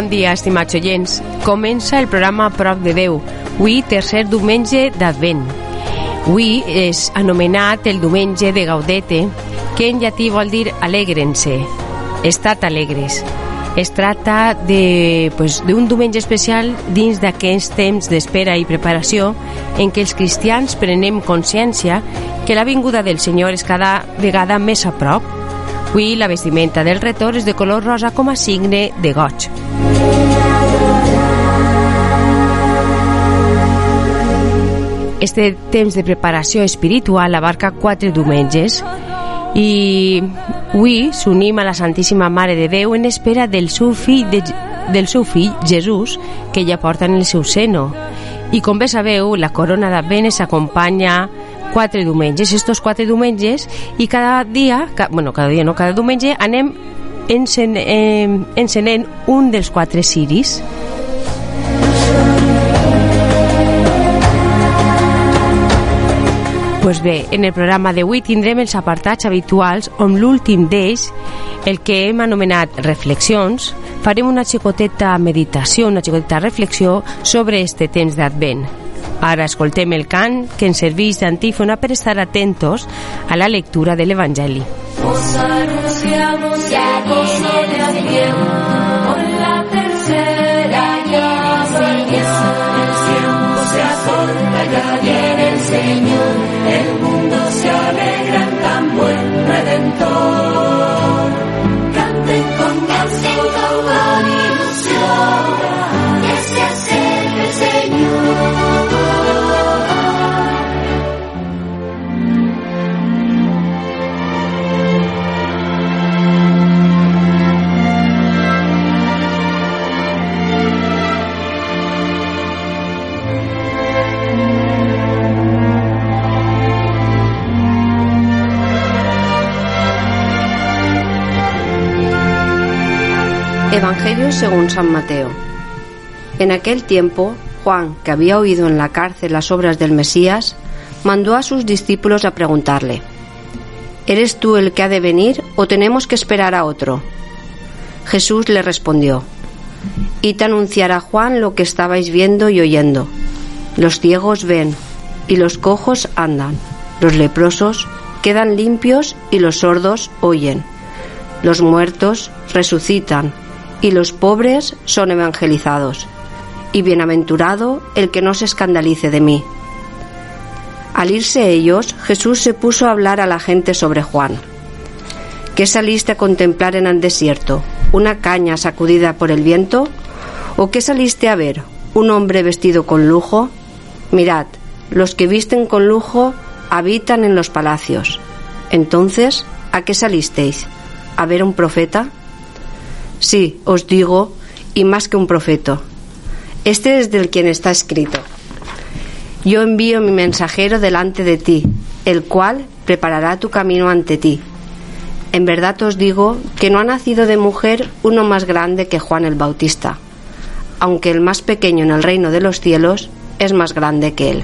Bon dia, estimats oients. Comença el programa Prop de Déu, avui tercer diumenge d'Advent. Avui és anomenat el diumenge de Gaudete, que en llatí vol dir alegren-se, estat alegres. Es tracta d'un pues, diumenge especial dins d'aquests temps d'espera i preparació en què els cristians prenem consciència que la vinguda del Senyor és cada vegada més a prop. Avui la vestimenta del retor és de color rosa com a signe de goig. Este temps de preparació espiritual abarca quatre diumenges i avui s'unim a la Santíssima Mare de Déu en espera del seu fill, de, del seu fill Jesús que ja porta en el seu seno. I com bé sabeu la corona d'Advent s'acompanya quatre diumenges, estos quatre diumenges i cada dia, ca, bueno, cada dia no, cada diumenge anem encen, eh, encenent un dels quatre ciris Pues bé, en el programa d'avui tindrem els apartats habituals on l'últim d'ells, el que hem anomenat reflexions, farem una xicoteta meditació, una xicoteta reflexió sobre este temps d'Advent. Ara escoltem el cant que ens serveix d'antífona per estar atentos a la lectura de l'Evangeli. Os anunciamos ya viene el tiempo, con la tercera tiempo se acorta, ya viene el Señor, el mundo se alegra en tan buen redentor. Evangelio según San Mateo. En aquel tiempo, Juan, que había oído en la cárcel las obras del Mesías, mandó a sus discípulos a preguntarle, ¿Eres tú el que ha de venir o tenemos que esperar a otro? Jesús le respondió, Y te anunciará Juan lo que estabais viendo y oyendo. Los ciegos ven y los cojos andan, los leprosos quedan limpios y los sordos oyen. Los muertos resucitan y los pobres son evangelizados. Y bienaventurado el que no se escandalice de mí. Al irse ellos, Jesús se puso a hablar a la gente sobre Juan. ¿Qué saliste a contemplar en el desierto? ¿Una caña sacudida por el viento? ¿O qué saliste a ver? ¿Un hombre vestido con lujo? Mirad, los que visten con lujo habitan en los palacios. Entonces, ¿a qué salisteis? ¿A ver un profeta? Sí, os digo, y más que un profeta. Este es del quien está escrito. Yo envío mi mensajero delante de ti, el cual preparará tu camino ante ti. En verdad os digo que no ha nacido de mujer uno más grande que Juan el Bautista, aunque el más pequeño en el reino de los cielos es más grande que él.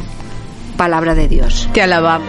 Palabra de Dios. Te alabamos,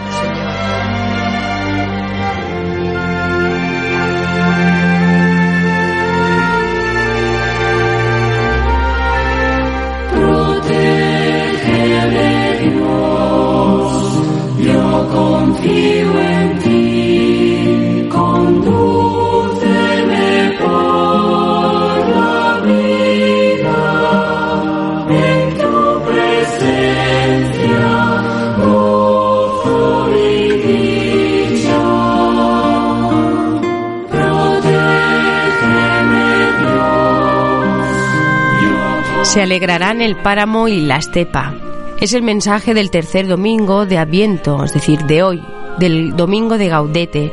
Se alegrarán el páramo y la estepa es el mensaje del tercer domingo de Adviento, es decir, de hoy, del domingo de Gaudete.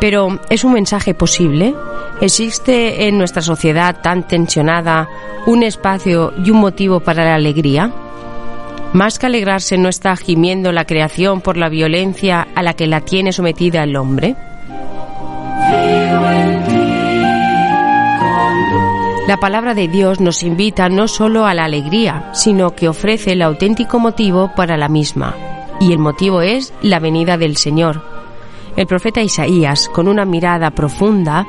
Pero ¿es un mensaje posible? ¿Existe en nuestra sociedad tan tensionada un espacio y un motivo para la alegría? Más que alegrarse no está gimiendo la creación por la violencia a la que la tiene sometida el hombre. La palabra de Dios nos invita no solo a la alegría, sino que ofrece el auténtico motivo para la misma. Y el motivo es la venida del Señor. El profeta Isaías, con una mirada profunda,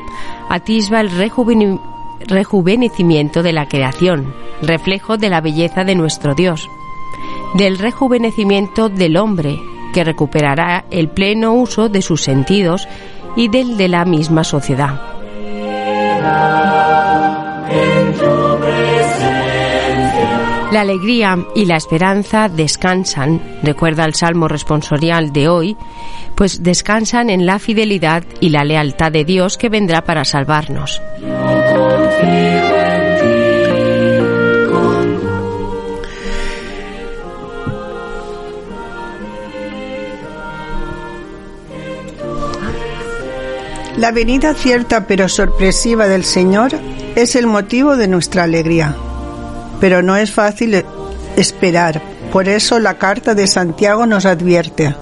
atisba el, rejuvenecimiento de la creación, reflejo de la belleza de nuestro Dios, del rejuvenecimiento del hombre, que recuperará el pleno uso de sus sentidos y del de la misma sociedad. La alegría y la esperanza descansan, recuerda el Salmo responsorial de hoy, pues descansan en la fidelidad y la lealtad de Dios que vendrá para salvarnos. La venida cierta pero sorpresiva del Señor es el motivo de nuestra alegría. Pero no es fácil esperar. Por eso la carta de Santiago nos advierte.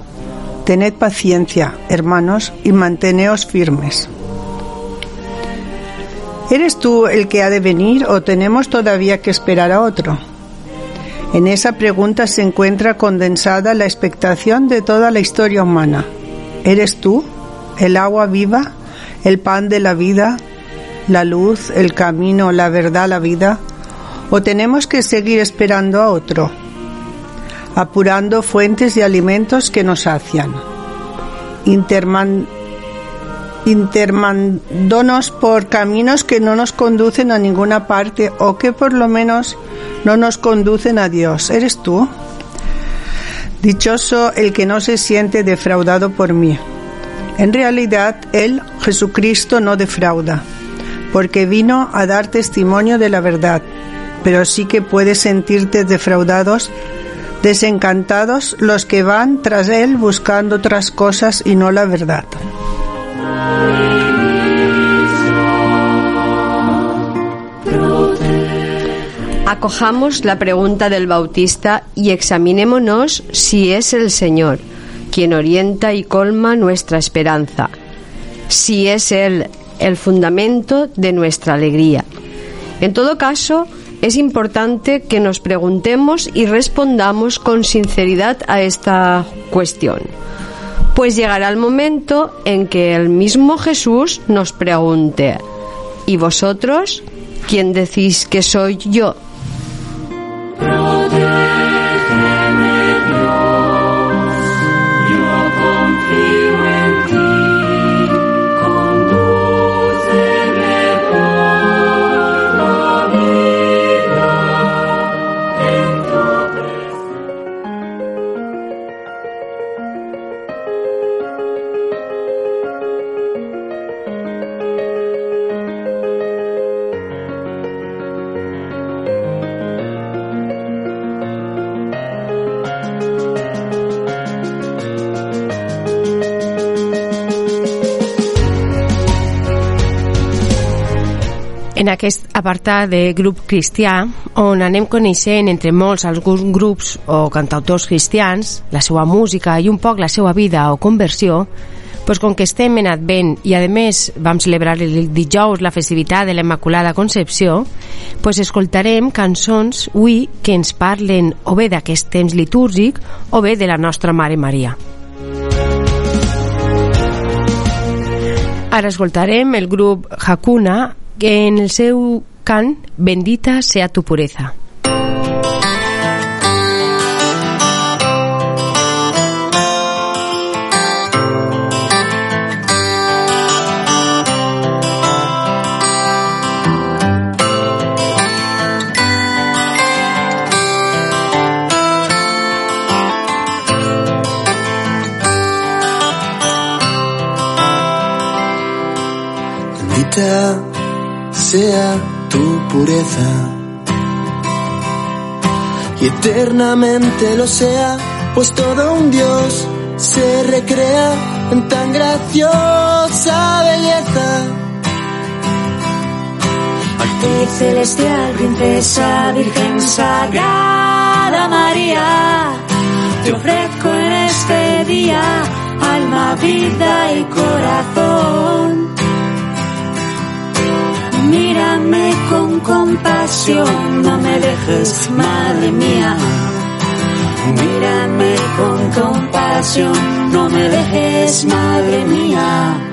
Tened paciencia, hermanos, y manteneos firmes. ¿Eres tú el que ha de venir o tenemos todavía que esperar a otro? En esa pregunta se encuentra condensada la expectación de toda la historia humana. ¿Eres tú el agua viva, el pan de la vida, la luz, el camino, la verdad, la vida? ¿O tenemos que seguir esperando a otro, apurando fuentes de alimentos que nos sacian, interman, por caminos que no nos conducen a ninguna parte o que por lo menos no nos conducen a Dios? ¿Eres tú? Dichoso el que no se siente defraudado por mí. En realidad, Él, Jesucristo, no defrauda, porque vino a dar testimonio de la verdad pero sí que puedes sentirte defraudados, desencantados los que van tras él buscando otras cosas y no la verdad. Acojamos la pregunta del Bautista y examinémonos si es el Señor quien orienta y colma nuestra esperanza, si es Él el fundamento de nuestra alegría. En todo caso, es importante que nos preguntemos y respondamos con sinceridad a esta cuestión. Pues llegará el momento en que el mismo Jesús nos pregunte, ¿y vosotros? ¿Quién decís que soy yo? Aquest apartat de grup cristià on anem coneixent entre molts alguns grups o cantautors cristians la seva música i un poc la seva vida o conversió pues com que estem en Advent i a més vam celebrar el dijous la festivitat de la Immaculada Concepció pues escoltarem cançons avui que ens parlen o bé d'aquest temps litúrgic o bé de la nostra Mare Maria. Ara escoltarem el grup Hakuna que en el seu cant Bendita sea tu pureza. Pureza y eternamente lo sea, pues todo un Dios se recrea en tan graciosa belleza. A ti celestial princesa, Virgen Sagrada María, te ofrezco en este día alma, vida y corazón mírame con compasión, no me dejes, madre mía. Mírame con compasión, no me dejes, madre mía.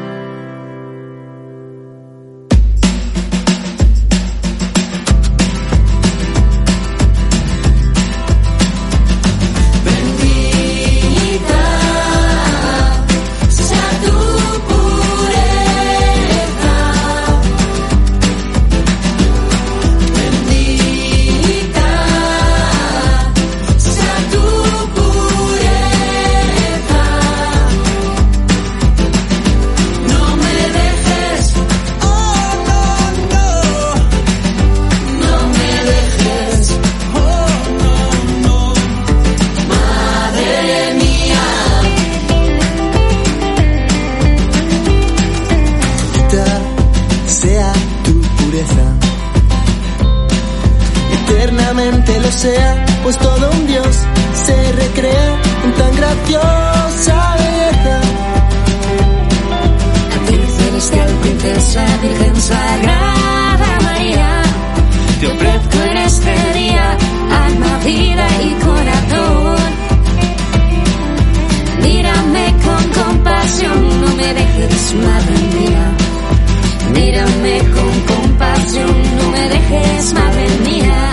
Eternamente lo sea, pues todo un Dios se recrea en tan graciosa belleza. Celestial princesa, Virgen Sagrada María, te ofrezco en este día alma, vida y corazón. Mírame con compasión, no me dejes, madre mía. Mírame con compasión, no me dejes, madre mía.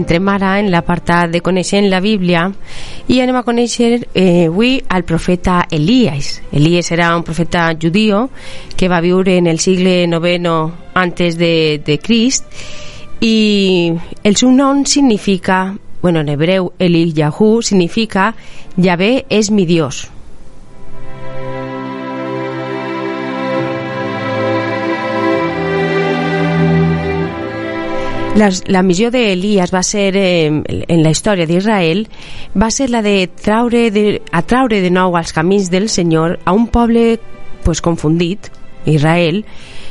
Entrem ara en l'apartat de Coneixent la Bíblia i anem a conèixer eh, avui al profeta Elías. Elías era un profeta judio que va viure en el segle IX antes de, de Crist i el seu nom significa, bueno, en hebreu Eliyahu significa Yahvé és mi Dios. La, la missió d'Elias va ser, eh, en la història d'Israel, va ser la de traure de, atraure de nou als camins del Senyor a un poble pues, confundit, Israel.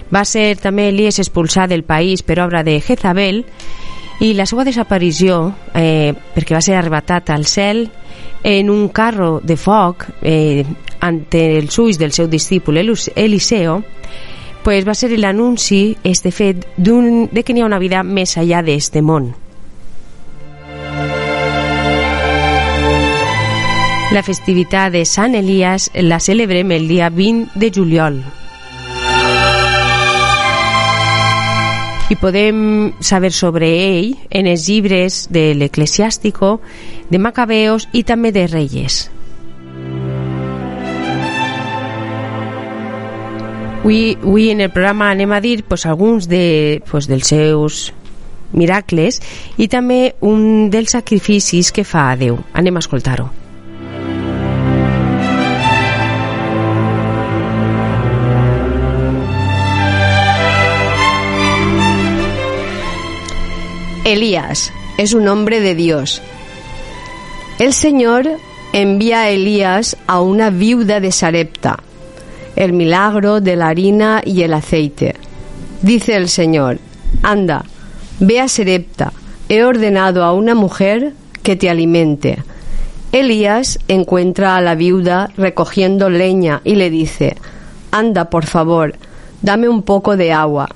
Va ser també Elias expulsat del país per obra de Jezabel i la seva desaparició, eh, perquè va ser arrebatat al cel en un carro de foc eh, ante els ulls del seu discípul Eliseo, pues va ser l'anunci, este fet, de que n'hi ha una vida més allà d'este món. La festivitat de Sant Elias la celebrem el dia 20 de juliol. I podem saber sobre ell en els llibres de l'Eclesiàstico, de Macabeos i també de Reyes. Avui, avui en el programa anem a dir pues, alguns de, pues, dels seus miracles i també un dels sacrificis que fa a Déu. Anem a escoltar-ho. Elías es un hombre de Dios. El Señor envía a Elías a una viuda de Sarepta, el milagro de la harina y el aceite. Dice el Señor, anda, ve a Sarepta, he ordenado a una mujer que te alimente. Elías encuentra a la viuda recogiendo leña y le dice, anda, por favor, dame un poco de agua.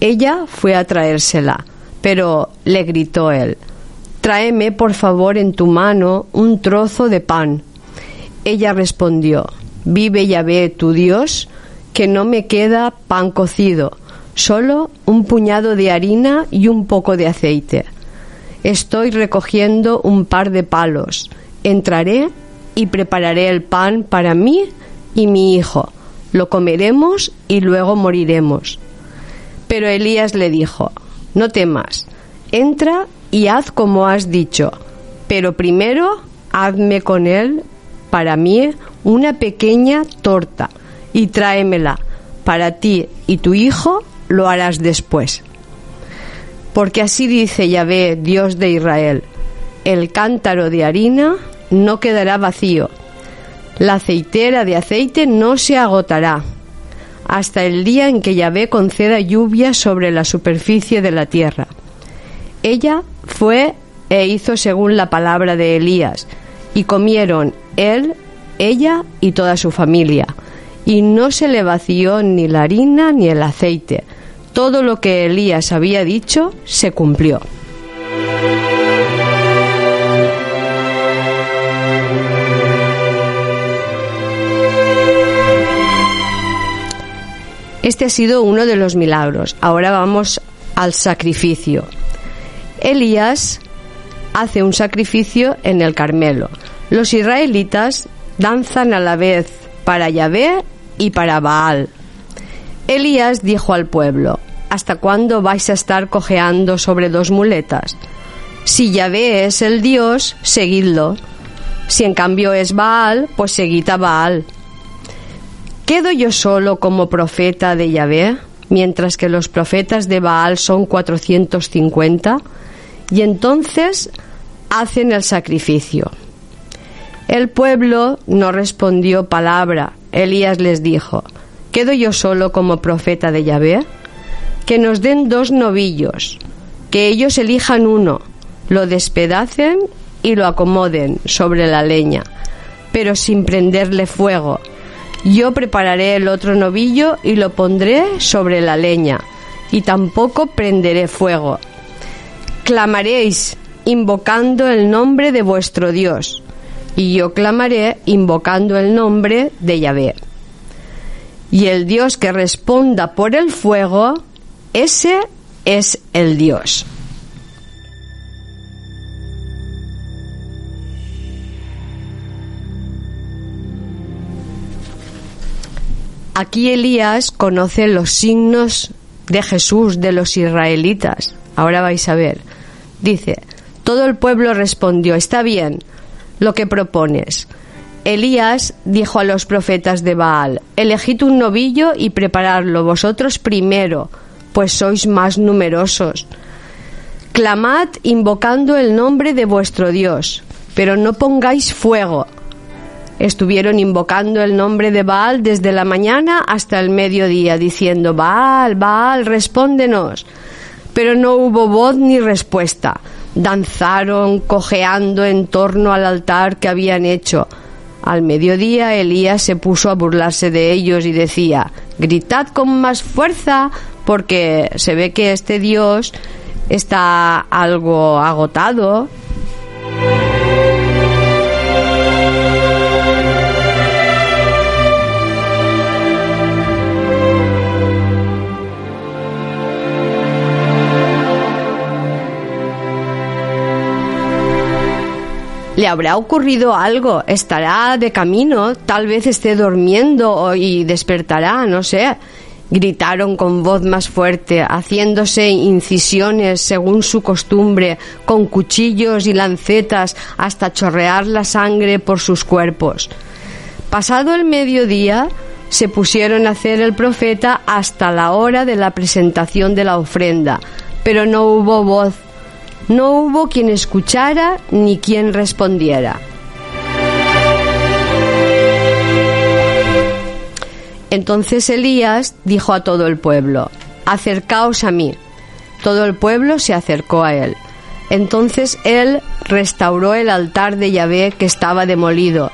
Ella fue a traérsela, pero le gritó él, tráeme por favor en tu mano un trozo de pan. Ella respondió, vive Yahvé tu Dios, que no me queda pan cocido, solo un puñado de harina y un poco de aceite. Estoy recogiendo un par de palos. Entraré y prepararé el pan para mí y mi hijo. Lo comeremos y luego moriremos. Pero Elías le dijo, no temas, entra y haz como has dicho, pero primero hazme con él, para mí, una pequeña torta y tráemela. Para ti y tu hijo lo harás después. Porque así dice Yahvé, Dios de Israel, el cántaro de harina no quedará vacío, la aceitera de aceite no se agotará, hasta el día en que Yahvé conceda lluvia sobre la superficie de la tierra. Ella fue e hizo según la palabra de Elías, y comieron él, ella y toda su familia, y no se le vació ni la harina ni el aceite. Todo lo que Elías había dicho se cumplió. Este ha sido uno de los milagros. Ahora vamos al sacrificio. Elías hace un sacrificio en el Carmelo. Los israelitas danzan a la vez para Yahvé y para Baal. Elías dijo al pueblo, ¿hasta cuándo vais a estar cojeando sobre dos muletas? Si Yahvé es el Dios, seguidlo. Si en cambio es Baal, pues seguid a Baal. ¿Quedo yo solo como profeta de Yahvé, mientras que los profetas de Baal son 450? Y entonces hacen el sacrificio. El pueblo no respondió palabra. Elías les dijo, ¿quedo yo solo como profeta de Yahvé? Que nos den dos novillos, que ellos elijan uno, lo despedacen y lo acomoden sobre la leña, pero sin prenderle fuego yo prepararé el otro novillo y lo pondré sobre la leña, y tampoco prenderé fuego. Clamaréis invocando el nombre de vuestro Dios, y yo clamaré invocando el nombre de Yahvé. Y el Dios que responda por el fuego, ese es el Dios. Aquí Elías conoce los signos de Jesús de los israelitas. Ahora vais a ver. Dice, todo el pueblo respondió, está bien lo que propones. Elías dijo a los profetas de Baal, elegid un novillo y preparadlo vosotros primero, pues sois más numerosos. Clamad invocando el nombre de vuestro Dios, pero no pongáis fuego Estuvieron invocando el nombre de Baal desde la mañana hasta el mediodía, diciendo, Baal, Baal, respóndenos. Pero no hubo voz ni respuesta. Danzaron cojeando en torno al altar que habían hecho. Al mediodía Elías se puso a burlarse de ellos y decía, gritad con más fuerza, porque se ve que este Dios está algo agotado le habrá ocurrido algo, estará de camino, tal vez esté durmiendo y despertará, no sé. Gritaron con voz más fuerte, haciéndose incisiones según su costumbre, con cuchillos y lancetas hasta chorrear la sangre por sus cuerpos. Pasado el mediodía, se pusieron a hacer el profeta hasta la hora de la presentación de la ofrenda, pero no hubo voz no hubo quien escuchara ni quien respondiera. Entonces Elías dijo a todo el pueblo, acercaos a mí. Todo el pueblo se acercó a él. Entonces él restauró el altar de Yahvé que estaba demolido.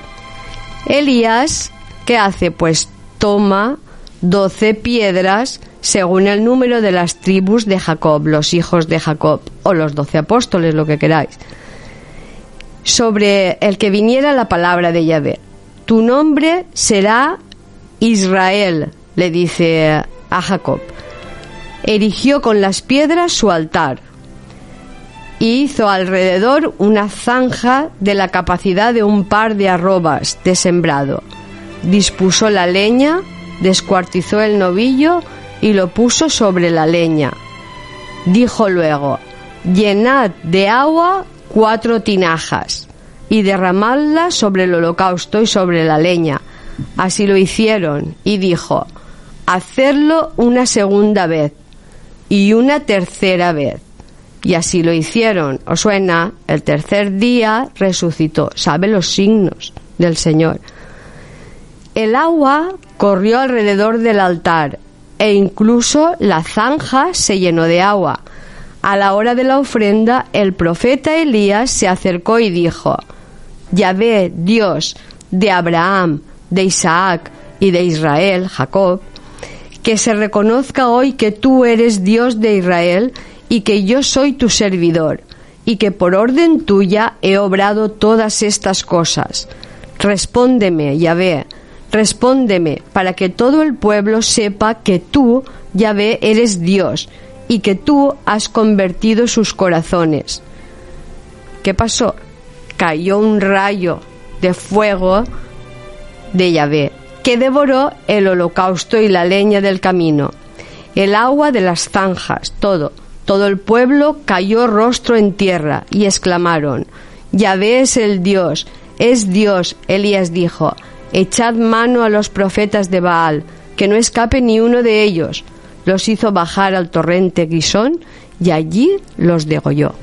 Elías, ¿qué hace? Pues toma doce piedras según el número de las tribus de Jacob, los hijos de Jacob, o los doce apóstoles, lo que queráis, sobre el que viniera la palabra de Yahvé. Tu nombre será Israel, le dice a Jacob. Erigió con las piedras su altar y hizo alrededor una zanja de la capacidad de un par de arrobas de sembrado. Dispuso la leña, descuartizó el novillo, y lo puso sobre la leña. Dijo luego, llenad de agua cuatro tinajas y derramadla sobre el holocausto y sobre la leña. Así lo hicieron y dijo, hacerlo una segunda vez y una tercera vez. Y así lo hicieron. ¿Os suena? El tercer día resucitó. ¿Sabe los signos del Señor? El agua corrió alrededor del altar e incluso la zanja se llenó de agua. A la hora de la ofrenda, el profeta Elías se acercó y dijo, Yahvé, Dios de Abraham, de Isaac y de Israel, Jacob, que se reconozca hoy que tú eres Dios de Israel y que yo soy tu servidor, y que por orden tuya he obrado todas estas cosas. Respóndeme, Yahvé, respóndeme, para que todo el pueblo sepa que tú, Yahvé, eres Dios, y que tú has convertido sus corazones. ¿Qué pasó? Cayó un rayo de fuego de Yahvé, que devoró el holocausto y la leña del camino, el agua de las zanjas, todo. Todo el pueblo cayó rostro en tierra y exclamaron, Yahvé es el Dios, es Dios. Elías dijo, echad mano a los profetas de Baal, que no escape ni uno de ellos. Los hizo bajar al torrente Guisón y allí los degolló.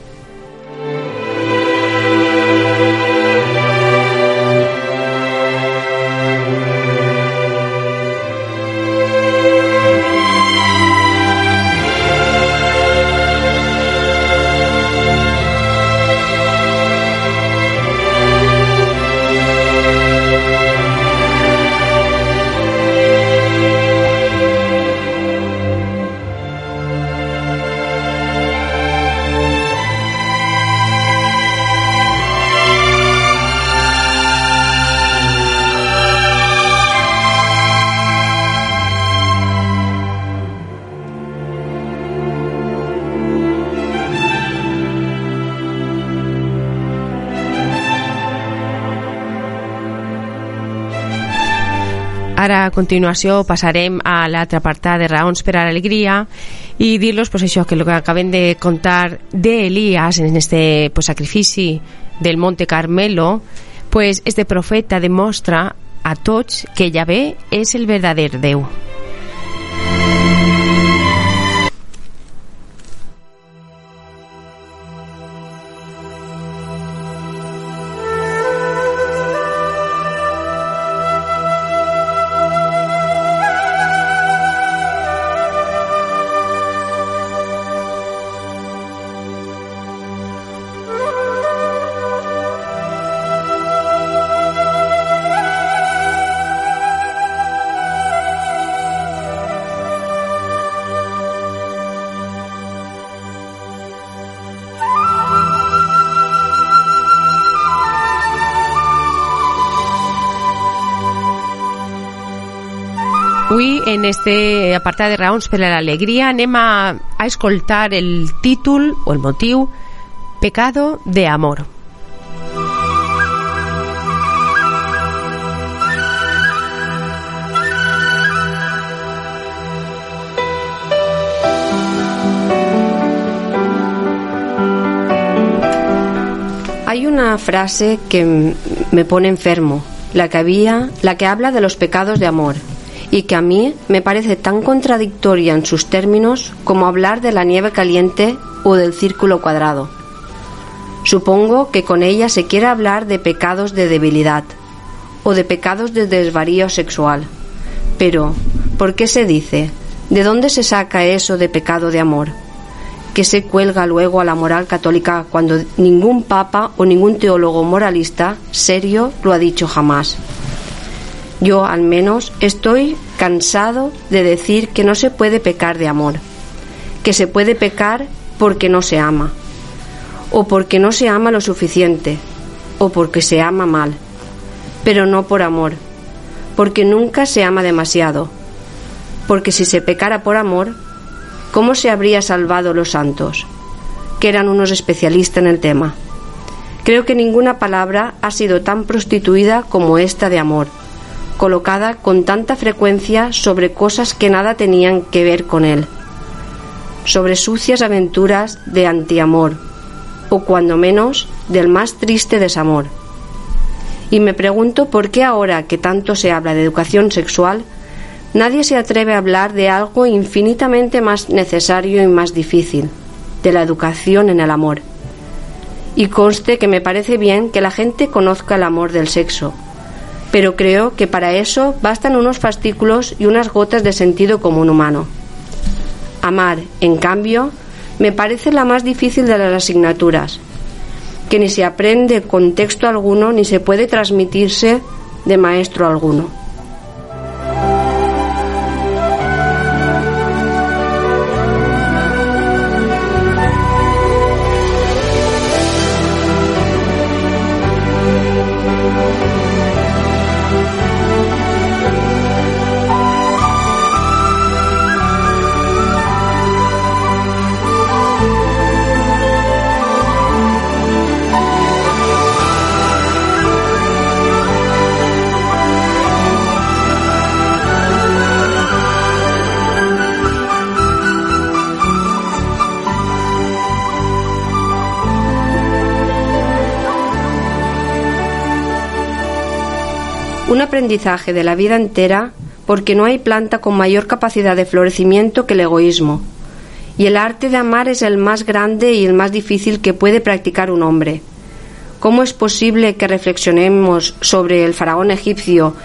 Ara, a continuació, passarem a l'altra apartat de raons per a l'alegria i dir-los pues, això, que el que acabem de contar d'Elias en este pues, sacrifici del Monte Carmelo, pues, este profeta demostra a tots que Yahvé és el verdader Déu. En este apartat de raons per a l'alegria, anem a, a escoltar el títol o el motiu Pecado de amor. Hay una frase que me pone enfermo, la que había, la que habla de los pecados de amor, y que a mí me parece tan contradictoria en sus términos como hablar de la nieve caliente o del círculo cuadrado. Supongo que con ella se quiere hablar de pecados de debilidad o de pecados de desvarío sexual. Pero, ¿por qué se dice? ¿De dónde se saca eso de pecado de amor? que se cuelga luego a la moral católica cuando ningún papa o ningún teólogo moralista serio lo ha dicho jamás. Yo al menos estoy cansado de decir que no se puede pecar de amor, que se puede pecar porque no se ama, o porque no se ama lo suficiente, o porque se ama mal, pero no por amor, porque nunca se ama demasiado, porque si se pecara por amor, ¿cómo se habría salvado los santos? que eran unos especialistas en el tema. Creo que ninguna palabra ha sido tan prostituida como esta de amor, colocada con tanta frecuencia sobre cosas que nada tenían que ver con él. sobre sucias aventuras de antiamor, o cuando menos del más triste desamor. Y me pregunto por qué ahora que tanto se habla de educación sexual, nadie se atreve a hablar de algo infinitamente más necesario y más difícil, de la educación en el amor. Y conste que me parece bien que la gente conozca el amor del sexo, pero creo que para eso bastan unos fascículos y unas gotas de sentido común humano. Amar, en cambio, me parece la más difícil de las asignaturas, que ni se aprende con texto alguno ni se puede transmitirse de maestro alguno. Aprendizaje de la vida entera porque no hay planta con mayor capacidad de florecimiento que el egoísmo. Y el arte de amar es el más grande y el más difícil que puede practicar un hombre. ¿Cómo es posible que reflexionemos sobre el faraón egipcio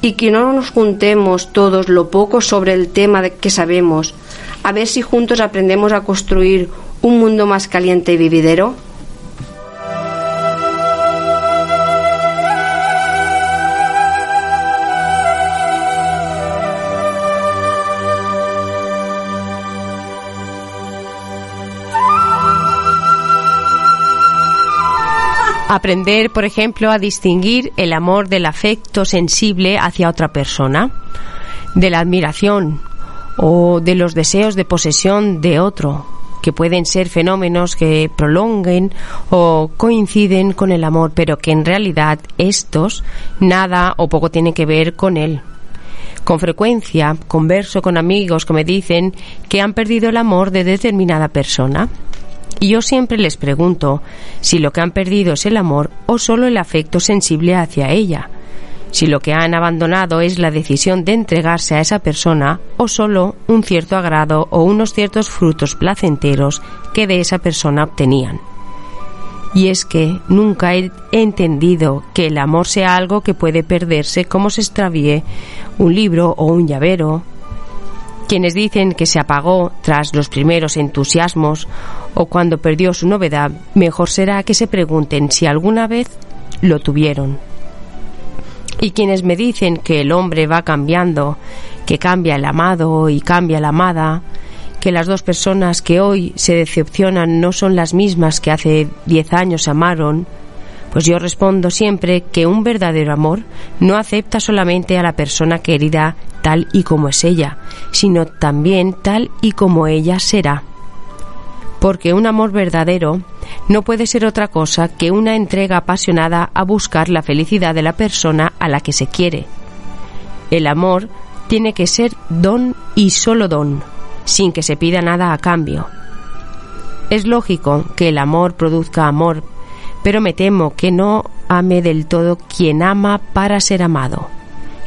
y que no nos juntemos todos lo poco sobre el tema que sabemos, a ver si juntos aprendemos a construir un mundo más caliente y vividero? Aprender, por ejemplo, a distinguir el amor del afecto sensible hacia otra persona, de la admiración o de los deseos de posesión de otro, que pueden ser fenómenos que prolonguen o coinciden con el amor, pero que en realidad estos nada o poco tienen que ver con él. Con frecuencia converso con amigos que me dicen que han perdido el amor de determinada persona y yo siempre les pregunto si lo que han perdido es el amor o solo el afecto sensible hacia ella, si lo que han abandonado es la decisión de entregarse a esa persona o solo un cierto agrado o unos ciertos frutos placenteros que de esa persona obtenían. Y es que nunca he entendido que el amor sea algo que puede perderse como se extravíe un libro o un llavero, quienes dicen que se apagó tras los primeros entusiasmos o cuando perdió su novedad, mejor será que se pregunten si alguna vez lo tuvieron. Y quienes me dicen que el hombre va cambiando, que cambia el amado y cambia la amada, que las dos personas que hoy se decepcionan no son las mismas que hace diez años amaron, pues yo respondo siempre que un verdadero amor no acepta solamente a la persona querida tal y como es ella, sino también tal y como ella será. Porque un amor verdadero no puede ser otra cosa que una entrega apasionada a buscar la felicidad de la persona a la que se quiere. El amor tiene que ser don y solo don, sin que se pida nada a cambio. Es lógico que el amor produzca amor, pero me temo que no ame del todo quien ama para ser amado,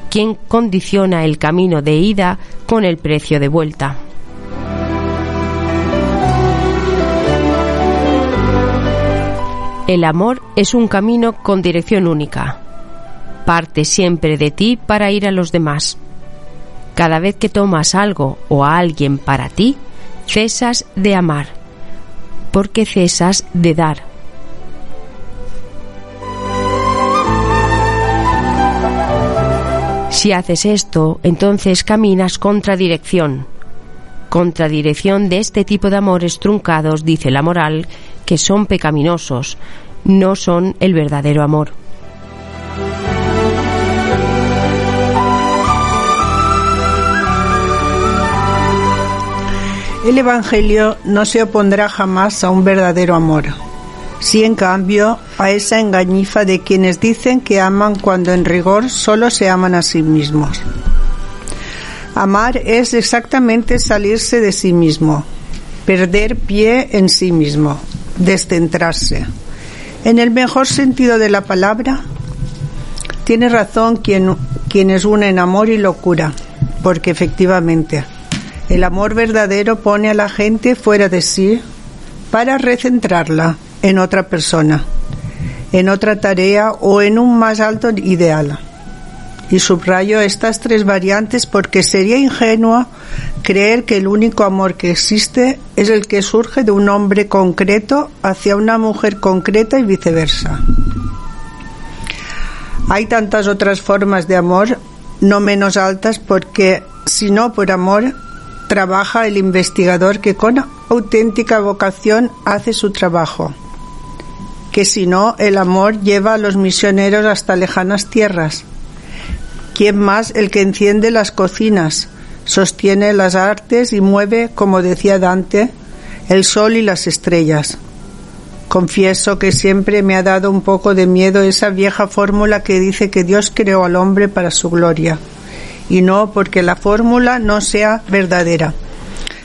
quien condiciona el camino de ida con el precio de vuelta. El amor es un camino con dirección única. Parte siempre de ti para ir a los demás. Cada vez que tomas algo o a alguien para ti, cesas de amar, porque cesas de dar. Si haces esto, entonces caminas contra dirección. Contradirección de este tipo de amores truncados, dice la moral, que son pecaminosos, no son el verdadero amor. El Evangelio no se opondrá jamás a un verdadero amor sí en cambio a esa engañifa de quienes dicen que aman cuando en rigor solo se aman a sí mismos. Amar es exactamente salirse de sí mismo, perder pie en sí mismo, descentrarse. En el mejor sentido de la palabra, tiene razón quien, quienes unen amor y locura, porque efectivamente el amor verdadero pone a la gente fuera de sí para recentrarla en otra persona, en otra tarea o en un más alto ideal. Y subrayo estas tres variantes porque sería ingenuo creer que el único amor que existe es el que surge de un hombre concreto hacia una mujer concreta y viceversa. Hay tantas otras formas de amor, no menos altas, porque si no por amor, trabaja el investigador que con auténtica vocación hace su trabajo. Que si no, el amor lleva a los misioneros hasta lejanas tierras. ¿Quién más el que enciende las cocinas, sostiene las artes y mueve, como decía Dante, el sol y las estrellas? Confieso que siempre me ha dado un poco de miedo esa vieja fórmula que dice que Dios creó al hombre para su gloria y no porque la fórmula no sea verdadera,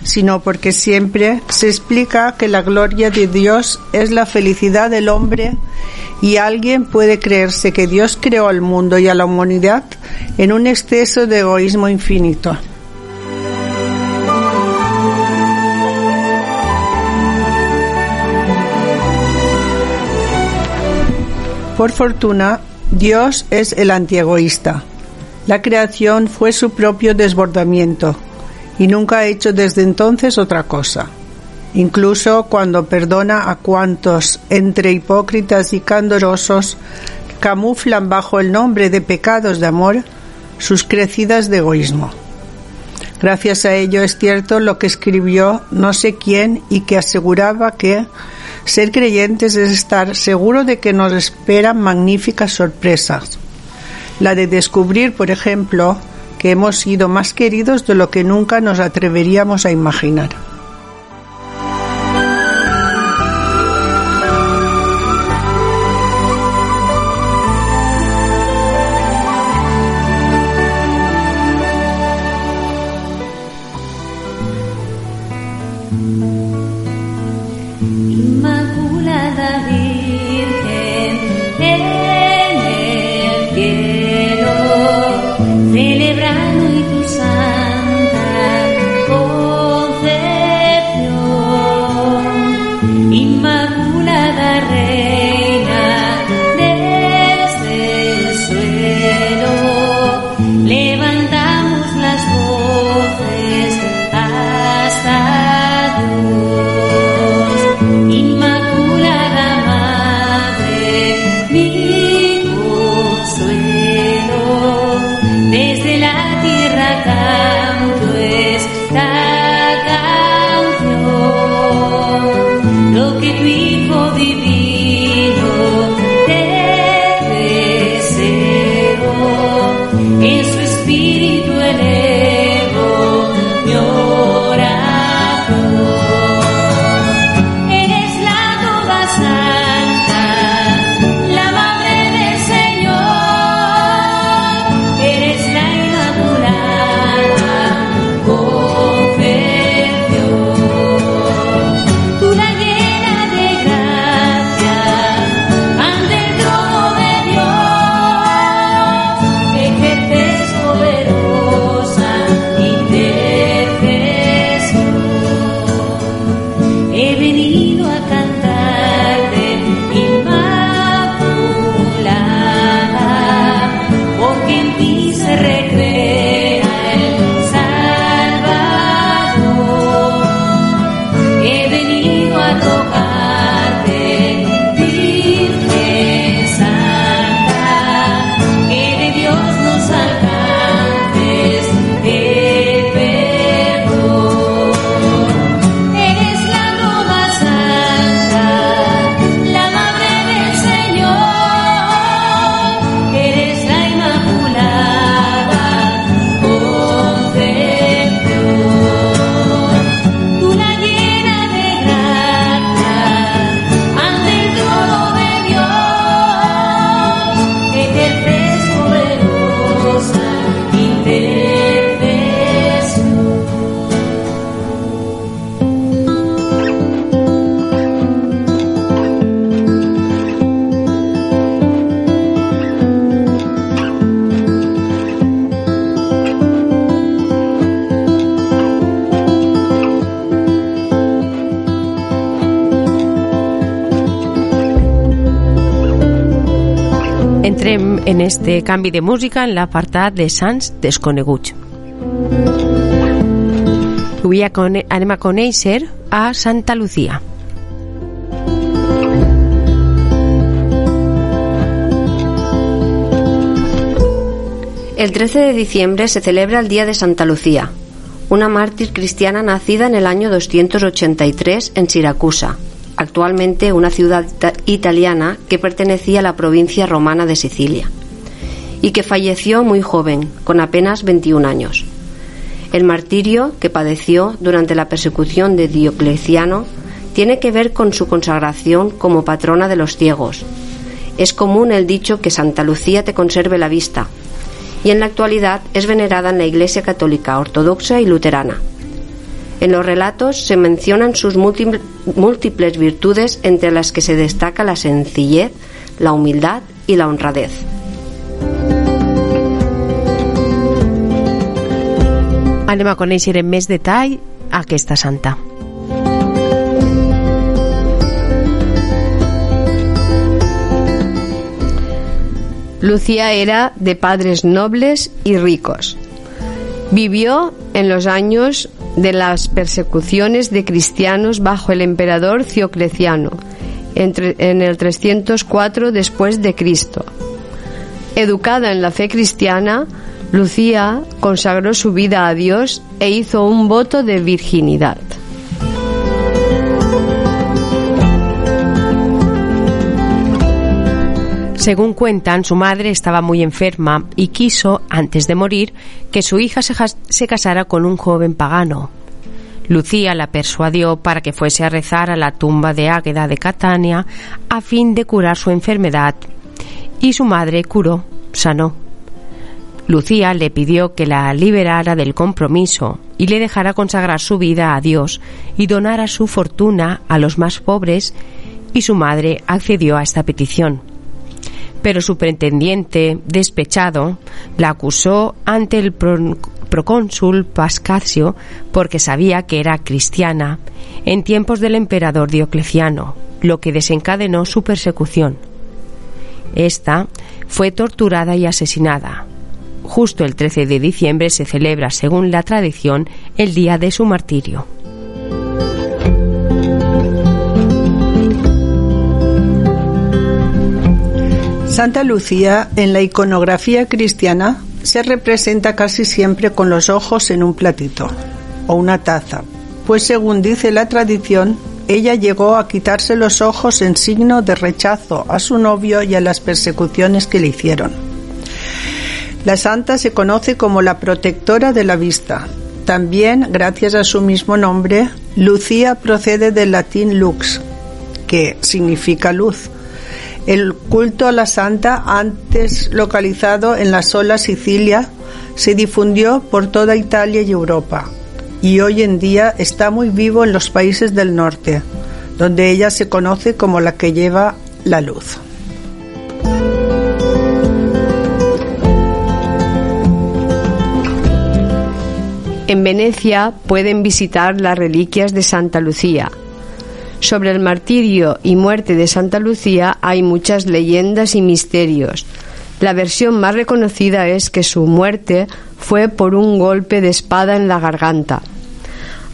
sino porque siempre se explica que la gloria de Dios es la felicidad del hombre y alguien puede creerse que Dios creó al mundo y a la humanidad en un exceso de egoísmo infinito. Por fortuna, Dios es el antiegoísta la creación fue su propio desbordamiento y nunca ha hecho desde entonces otra cosa. Incluso cuando perdona a cuantos, entre hipócritas y candorosos, camuflan bajo el nombre de pecados de amor sus crecidas de egoísmo. Gracias a ello es cierto lo que escribió no sé quién y que aseguraba que ser creyentes es estar seguro de que nos esperan magníficas sorpresas la de descubrir, por ejemplo, que hemos sido más queridos de lo que nunca nos atreveríamos a imaginar. Este canvi de música en l'apartat de Sants Desconeguts. Avui anem a a Santa Lucía. El 13 de diciembre se celebra el Día de Santa Lucía, una mártir cristiana nacida en el año 283 en Siracusa, actualmente una ciudad italiana que pertenecía a la provincia romana de Sicilia, y que falleció muy joven, con apenas 21 años. El martirio que padeció durante la persecución de Diocleciano tiene que ver con su consagración como patrona de los ciegos. Es común el dicho que Santa Lucía te conserve la vista, y en la actualidad es venerada en la Iglesia Católica Ortodoxa y Luterana. En los relatos se mencionan sus múltiples virtudes entre las que se destaca la sencillez, la humildad y la honradez. Anem a conèixer en més detall aquesta santa. Lucía era de padres nobles y ricos. Vivió en los años de las persecuciones de cristianos bajo el emperador Diocleciano en el 304 después de Cristo. Educada en la fe cristiana, Lucía consagró su vida a Dios e hizo un voto de virginidad. Según cuentan, su madre estaba muy enferma y quiso, antes de morir, que su hija se, casara con un joven pagano. Lucía la persuadió para que fuese a rezar a la tumba de Águeda de Catania a fin de curar su enfermedad y su madre curó, sanó. Lucía le pidió que la liberara del compromiso y le dejara consagrar su vida a Dios y donara su fortuna a los más pobres y su madre accedió a esta petición pero su pretendiente, despechado, la acusó ante el procónsul Pascasio porque sabía que era cristiana en tiempos del emperador Diocleciano, lo que desencadenó su persecución. Esta fue torturada y asesinada. Justo el 13 de diciembre se celebra, según la tradición, el día de su martirio. Santa Lucía en la iconografía cristiana se representa casi siempre con los ojos en un platito o una taza, pues según dice la tradición, ella llegó a quitarse los ojos en signo de rechazo a su novio y a las persecuciones que le hicieron. La santa se conoce como la protectora de la vista. También, gracias a su mismo nombre, Lucía procede del latín lux, que significa luz, el culto a la santa, antes localizado en la sola Sicilia, se difundió por toda Italia y Europa y hoy en día está muy vivo en los países del norte, donde ella se conoce como la que lleva la luz. En Venecia pueden visitar las reliquias de Santa Lucía, sobre el martirio y muerte de Santa Lucía hay muchas leyendas y misterios. La versión más reconocida es que su muerte fue por un golpe de espada en la garganta.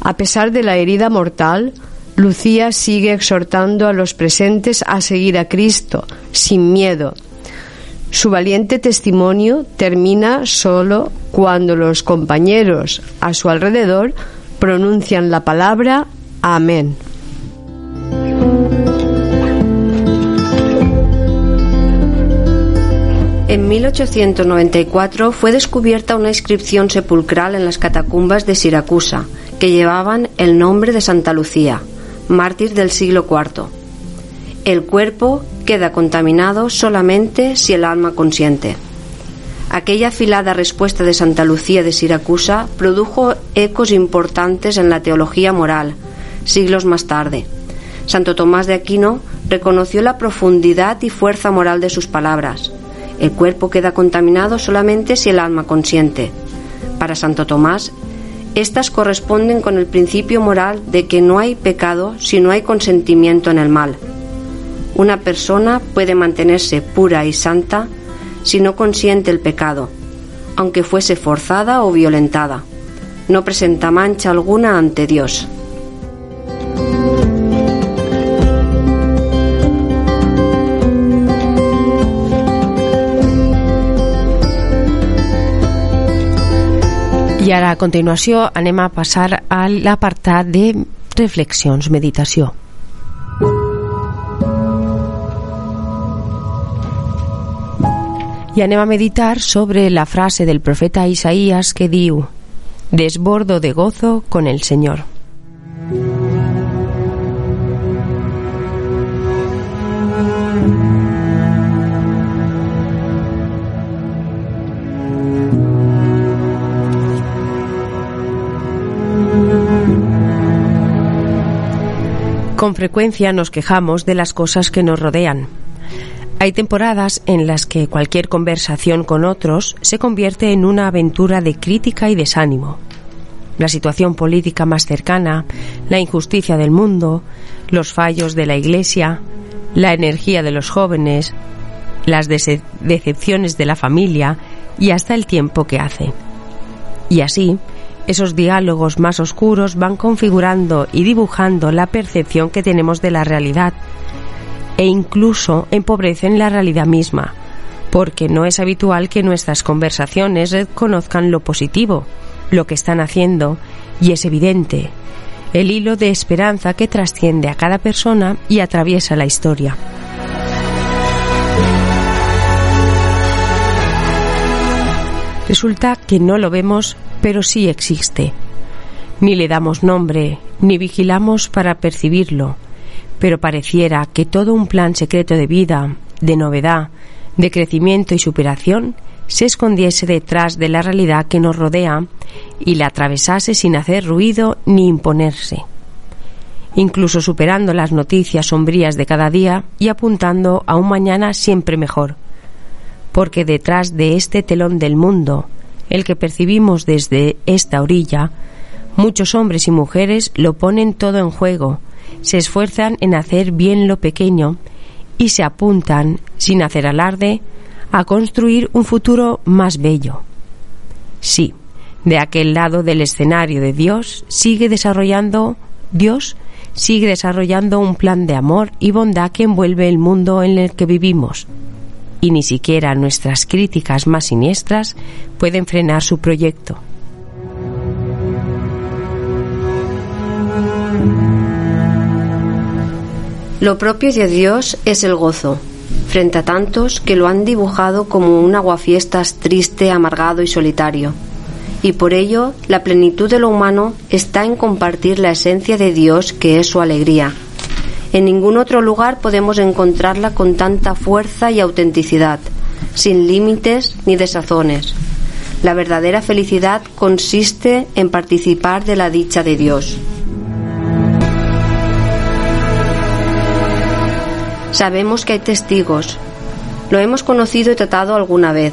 A pesar de la herida mortal, Lucía sigue exhortando a los presentes a seguir a Cristo, sin miedo. Su valiente testimonio termina solo cuando los compañeros a su alrededor pronuncian la palabra Amén. En 1894 fue descubierta una inscripción sepulcral en las catacumbas de Siracusa que llevaban el nombre de Santa Lucía, mártir del siglo IV. El cuerpo queda contaminado solamente si el alma consiente. Aquella afilada respuesta de Santa Lucía de Siracusa produjo ecos importantes en la teología moral, siglos más tarde. Santo Tomás de Aquino reconoció la profundidad y fuerza moral de sus palabras el cuerpo queda contaminado solamente si el alma consiente. Para Santo Tomás, estas corresponden con el principio moral de que no hay pecado si no hay consentimiento en el mal. Una persona puede mantenerse pura y santa si no consiente el pecado, aunque fuese forzada o violentada. No presenta mancha alguna ante Dios. I ara, a continuació, anem a passar a l'apartat de reflexions, meditació. I anem a meditar sobre la frase del profeta Isaías que diu Desbordo de gozo con el Señor. Con frecuencia nos quejamos de las cosas que nos rodean. Hay temporadas en las que cualquier conversación con otros se convierte en una aventura de crítica y desánimo. La situación política más cercana, la injusticia del mundo, los fallos de la Iglesia, la energía de los jóvenes, las dece- decepciones de la familia y hasta el tiempo que hace. Y así, esos diálogos más oscuros van configurando y dibujando la percepción que tenemos de la realidad e incluso empobrecen la realidad misma, porque no es habitual que nuestras conversaciones reconozcan lo positivo, lo que están haciendo, y es evidente, el hilo de esperanza que trasciende a cada persona y atraviesa la historia. Resulta que no lo vemos, pero sí existe. Ni le damos nombre, ni vigilamos para percibirlo, pero pareciera que todo un plan secreto de vida, de novedad, de crecimiento y superación se escondiese detrás de la realidad que nos rodea y la atravesase sin hacer ruido ni imponerse, incluso superando las noticias sombrías de cada día y apuntando a un mañana siempre mejor. Porque detrás de este telón del mundo, el que percibimos desde esta orilla, muchos hombres y mujeres lo ponen todo en juego, se esfuerzan en hacer bien lo pequeño y se apuntan, sin hacer alarde, a construir un futuro más bello. Sí, de aquel lado del escenario de Dios sigue desarrollando Dios sigue desarrollando un plan de amor y bondad que envuelve el mundo en el que vivimos y ni siquiera nuestras críticas más siniestras pueden frenar su proyecto. Lo propio de Dios es el gozo, frente a tantos que lo han dibujado como un aguafiestas triste, amargado y solitario. Y por ello, la plenitud de lo humano está en compartir la esencia de Dios que es su alegría. En ningún otro lugar podemos encontrarla con tanta fuerza y autenticidad, sin límites ni desazones. La verdadera felicidad consiste en participar de la dicha de Dios. Sabemos que hay testigos. Lo hemos conocido y tratado alguna vez.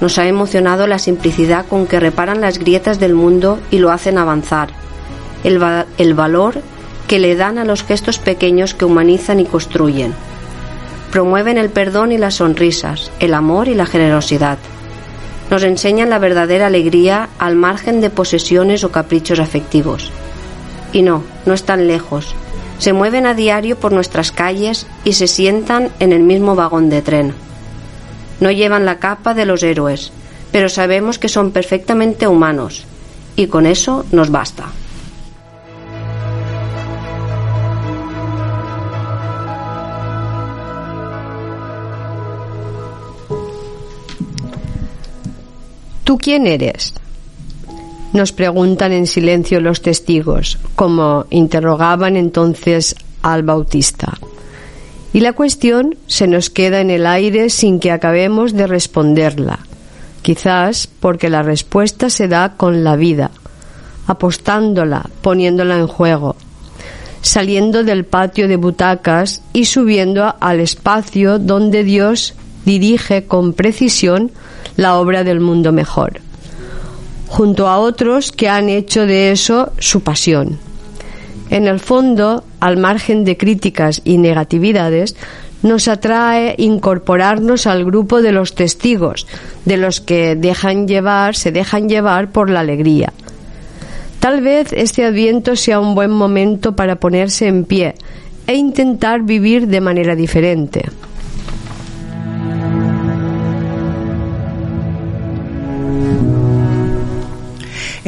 Nos ha emocionado la simplicidad con que reparan las grietas del mundo y lo hacen avanzar. El, el valor que le dan a los gestos pequeños que humanizan y construyen. Promueven el perdón y las sonrisas, el amor y la generosidad. Nos enseñan la verdadera alegría al margen de posesiones o caprichos afectivos. Y no, no están lejos. Se mueven a diario por nuestras calles y se sientan en el mismo vagón de tren. No llevan la capa de los héroes, pero sabemos que son perfectamente humanos, y con eso nos basta. ¿Tú quién eres? Nos preguntan en silencio los testigos, como interrogaban entonces al Bautista. Y la cuestión se nos queda en el aire sin que acabemos de responderla, quizás porque la respuesta se da con la vida, apostándola, poniéndola en juego, saliendo del patio de butacas y subiendo al espacio donde Dios dirige con precisión la obra del mundo mejor, junto a otros que han hecho de eso su pasión. En el fondo, al margen de críticas y negatividades, nos atrae incorporarnos al grupo de los testigos, de los que dejan llevar, se dejan llevar por la alegría. Tal vez este adviento sea un buen momento para ponerse en pie e intentar vivir de manera diferente.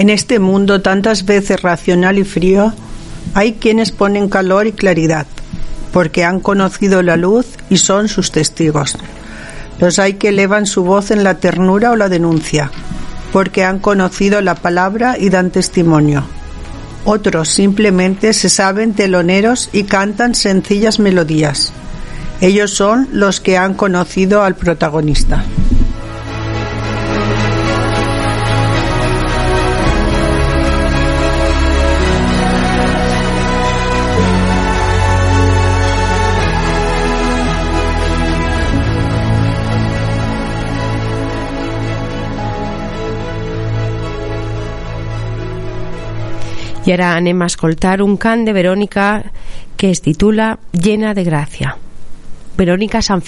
En este mundo tantas veces racional y frío, hay quienes ponen calor y claridad, porque han conocido la luz y son sus testigos. Los hay que elevan su voz en la ternura o la denuncia, porque han conocido la palabra y dan testimonio. Otros simplemente se saben teloneros y cantan sencillas melodías. Ellos son los que han conocido al protagonista. I ara anem a escoltar un cant de Verònica que es titula Llena de gràcia. Verònica San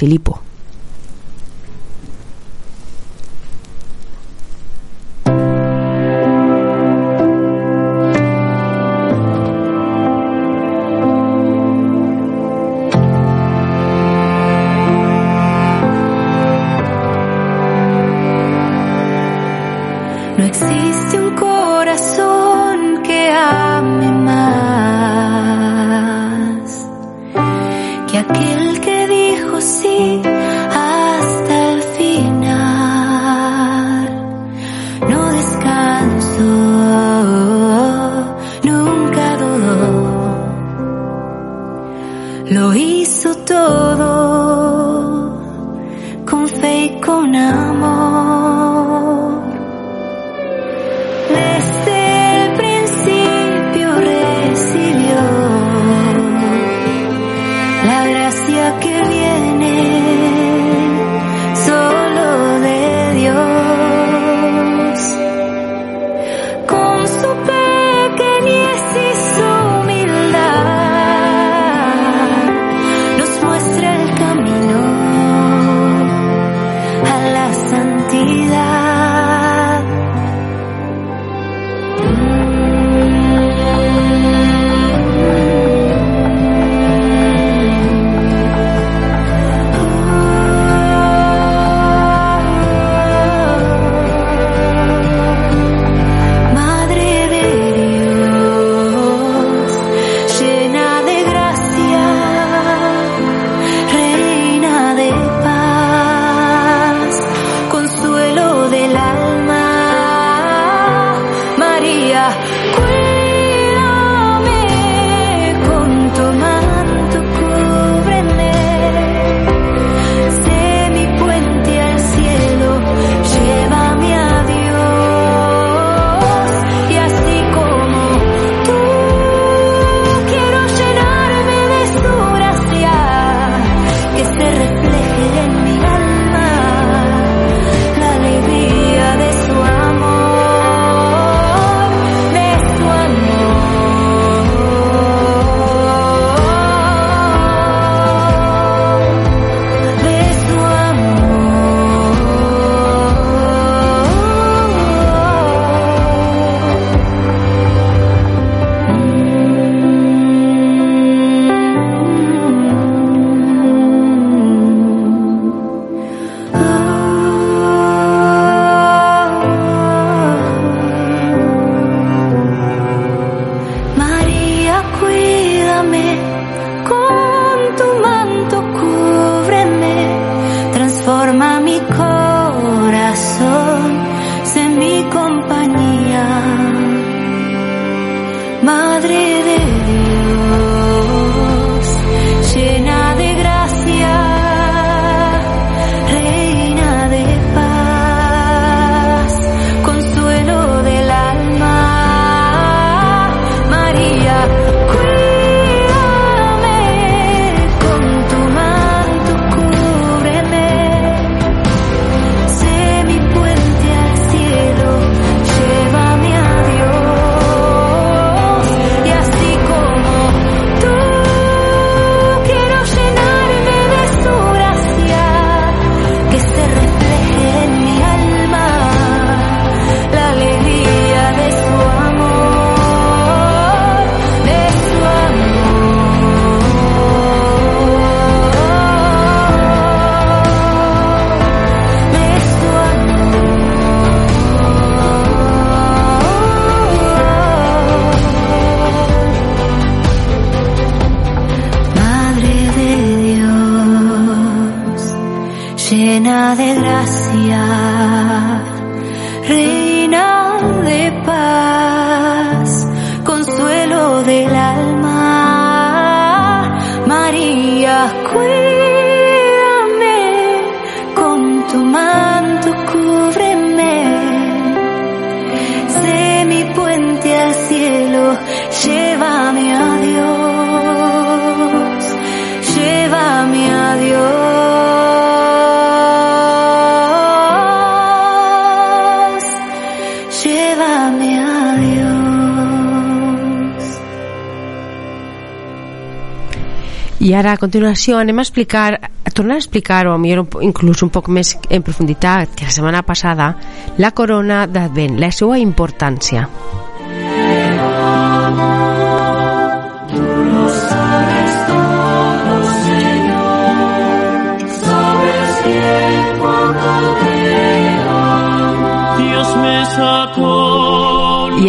Ara, a continuació, anem a explicar, a tornar a explicar, o millor inclús un poc més en profunditat que la setmana passada, la corona d'Advent, la seva importància.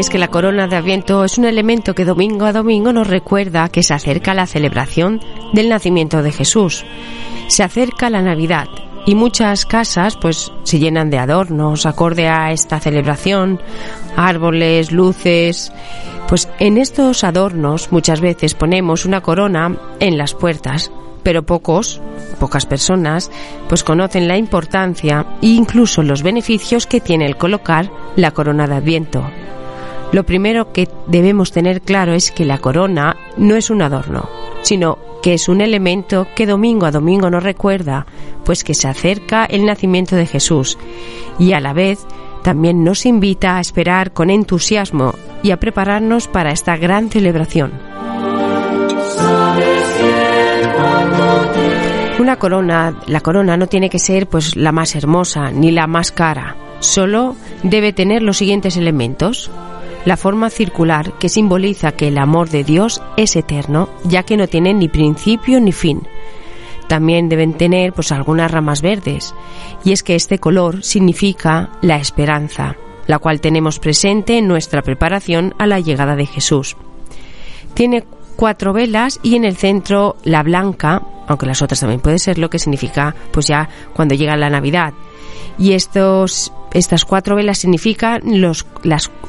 Es que la corona de Adviento es un elemento que domingo a domingo nos recuerda que se acerca la celebración del nacimiento de Jesús. Se acerca la Navidad y muchas casas pues se llenan de adornos acorde a esta celebración, árboles, luces. Pues en estos adornos muchas veces ponemos una corona en las puertas, pero pocos, pocas personas, pues conocen la importancia e incluso los beneficios que tiene el colocar la corona de Adviento. Lo primero que debemos tener claro es que la corona no es un adorno, sino que es un elemento que domingo a domingo nos recuerda, pues que se acerca el nacimiento de Jesús y a la vez también nos invita a esperar con entusiasmo y a prepararnos para esta gran celebración. Una corona, la corona no tiene que ser pues la más hermosa ni la más cara, solo debe tener los siguientes elementos. La forma circular que simboliza que el amor de Dios es eterno, ya que no tiene ni principio ni fin. También deben tener pues algunas ramas verdes, y es que este color significa la esperanza, la cual tenemos presente en nuestra preparación a la llegada de Jesús. Tiene cuatro velas y en el centro la blanca, aunque las otras también puede ser lo que significa pues ya cuando llega la Navidad. Y estos estas cuatro velas significan los,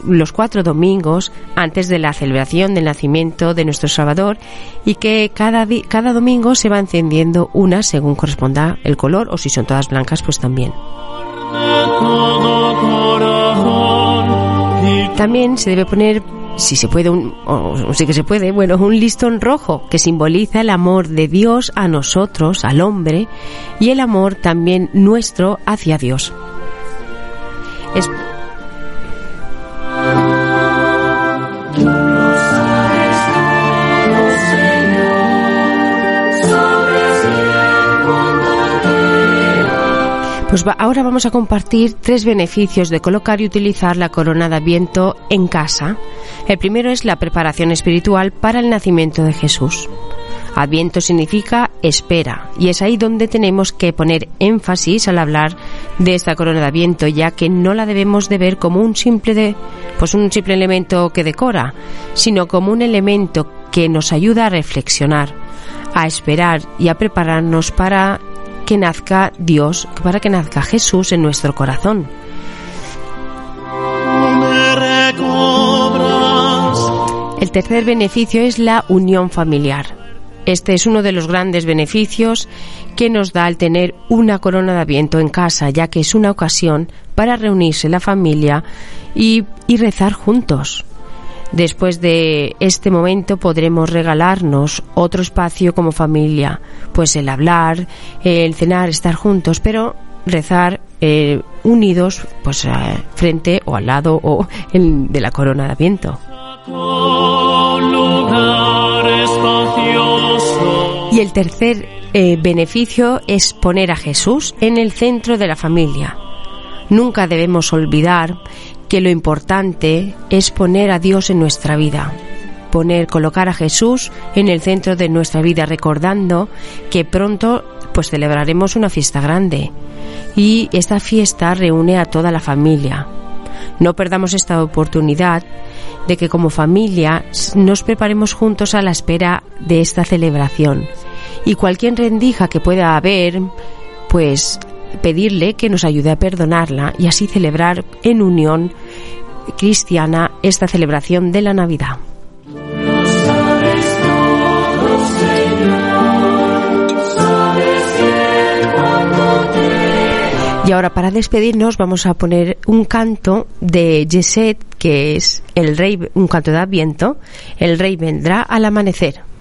los cuatro domingos antes de la celebración del nacimiento de nuestro Salvador y que cada, cada domingo se va encendiendo una según corresponda el color o si son todas blancas pues también. También se debe poner, si se puede, o sí que se puede, bueno, un listón rojo que simboliza el amor de Dios a nosotros, al hombre, y el amor también nuestro hacia Dios. Es- Pues ahora vamos a compartir tres beneficios de colocar y utilizar la corona de Adviento en casa. El primero es la preparación espiritual para el nacimiento de Jesús. Adviento significa espera y es ahí donde tenemos que poner énfasis al hablar de esta corona de Adviento, ya que no la debemos de ver como un simple pues un simple elemento que decora, sino como un elemento que nos ayuda a reflexionar, a esperar y a prepararnos para que nazca Dios, para que nazca Jesús en nuestro corazón. El tercer beneficio es la unión familiar. Este es uno de los grandes beneficios que nos da el tener una corona de Adviento en casa, ya que es una ocasión para reunirse la familia y, rezar juntos. Después de este momento podremos regalarnos otro espacio como familia, pues el hablar, el cenar, estar juntos, pero rezar eh, unidos, pues eh, frente o al lado o de la corona de Adviento. Y el tercer eh, beneficio es poner a Jesús en el centro de la familia. Nunca debemos olvidar que lo importante es poner a Dios en nuestra vida. Poner, colocar a Jesús en el centro de nuestra vida, recordando que pronto pues celebraremos una fiesta grande. Y esta fiesta reúne a toda la familia. No perdamos esta oportunidad de que como familia nos preparemos juntos a la espera de esta celebración. Y cualquier rendija que pueda haber, pues pedirle que nos ayude a perdonarla y así celebrar en unión cristiana esta celebración de la Navidad. Y ahora para despedirnos vamos a poner un canto de Yeset que es el rey, un canto de Adviento, el rey vendrá al amanecer.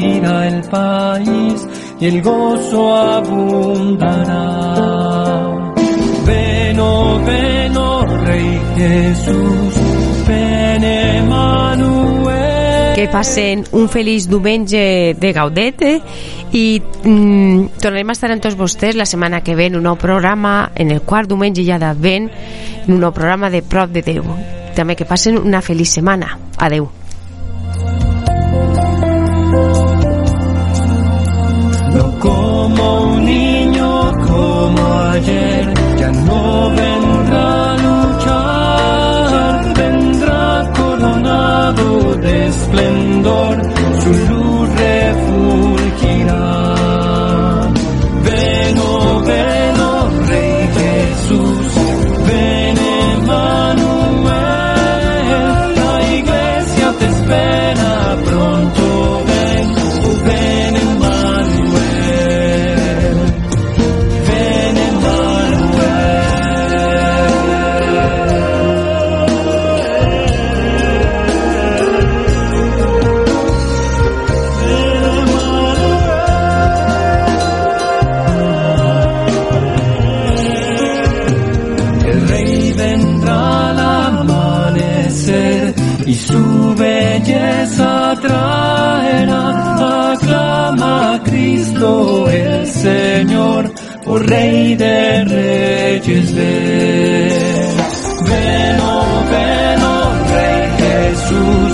Cubrirá el país y el gozo abundará. Ven, oh, ven, oh, Rey Jesús, ven Emmanuel. que passen un feliç diumenge de Gaudete i mm, tornarem a estar amb tots vostès la setmana que ve en un nou programa en el quart diumenge ja d'Advent en un nou programa de Prop de Déu també que passen una feliç setmana adeu No como un niño como ayer, ya no vendrá a luchar, vendrá coronado de esplendor, El Señor, por Rey de Reyes ven. Ven, oh, ven, oh, Rey Jesús,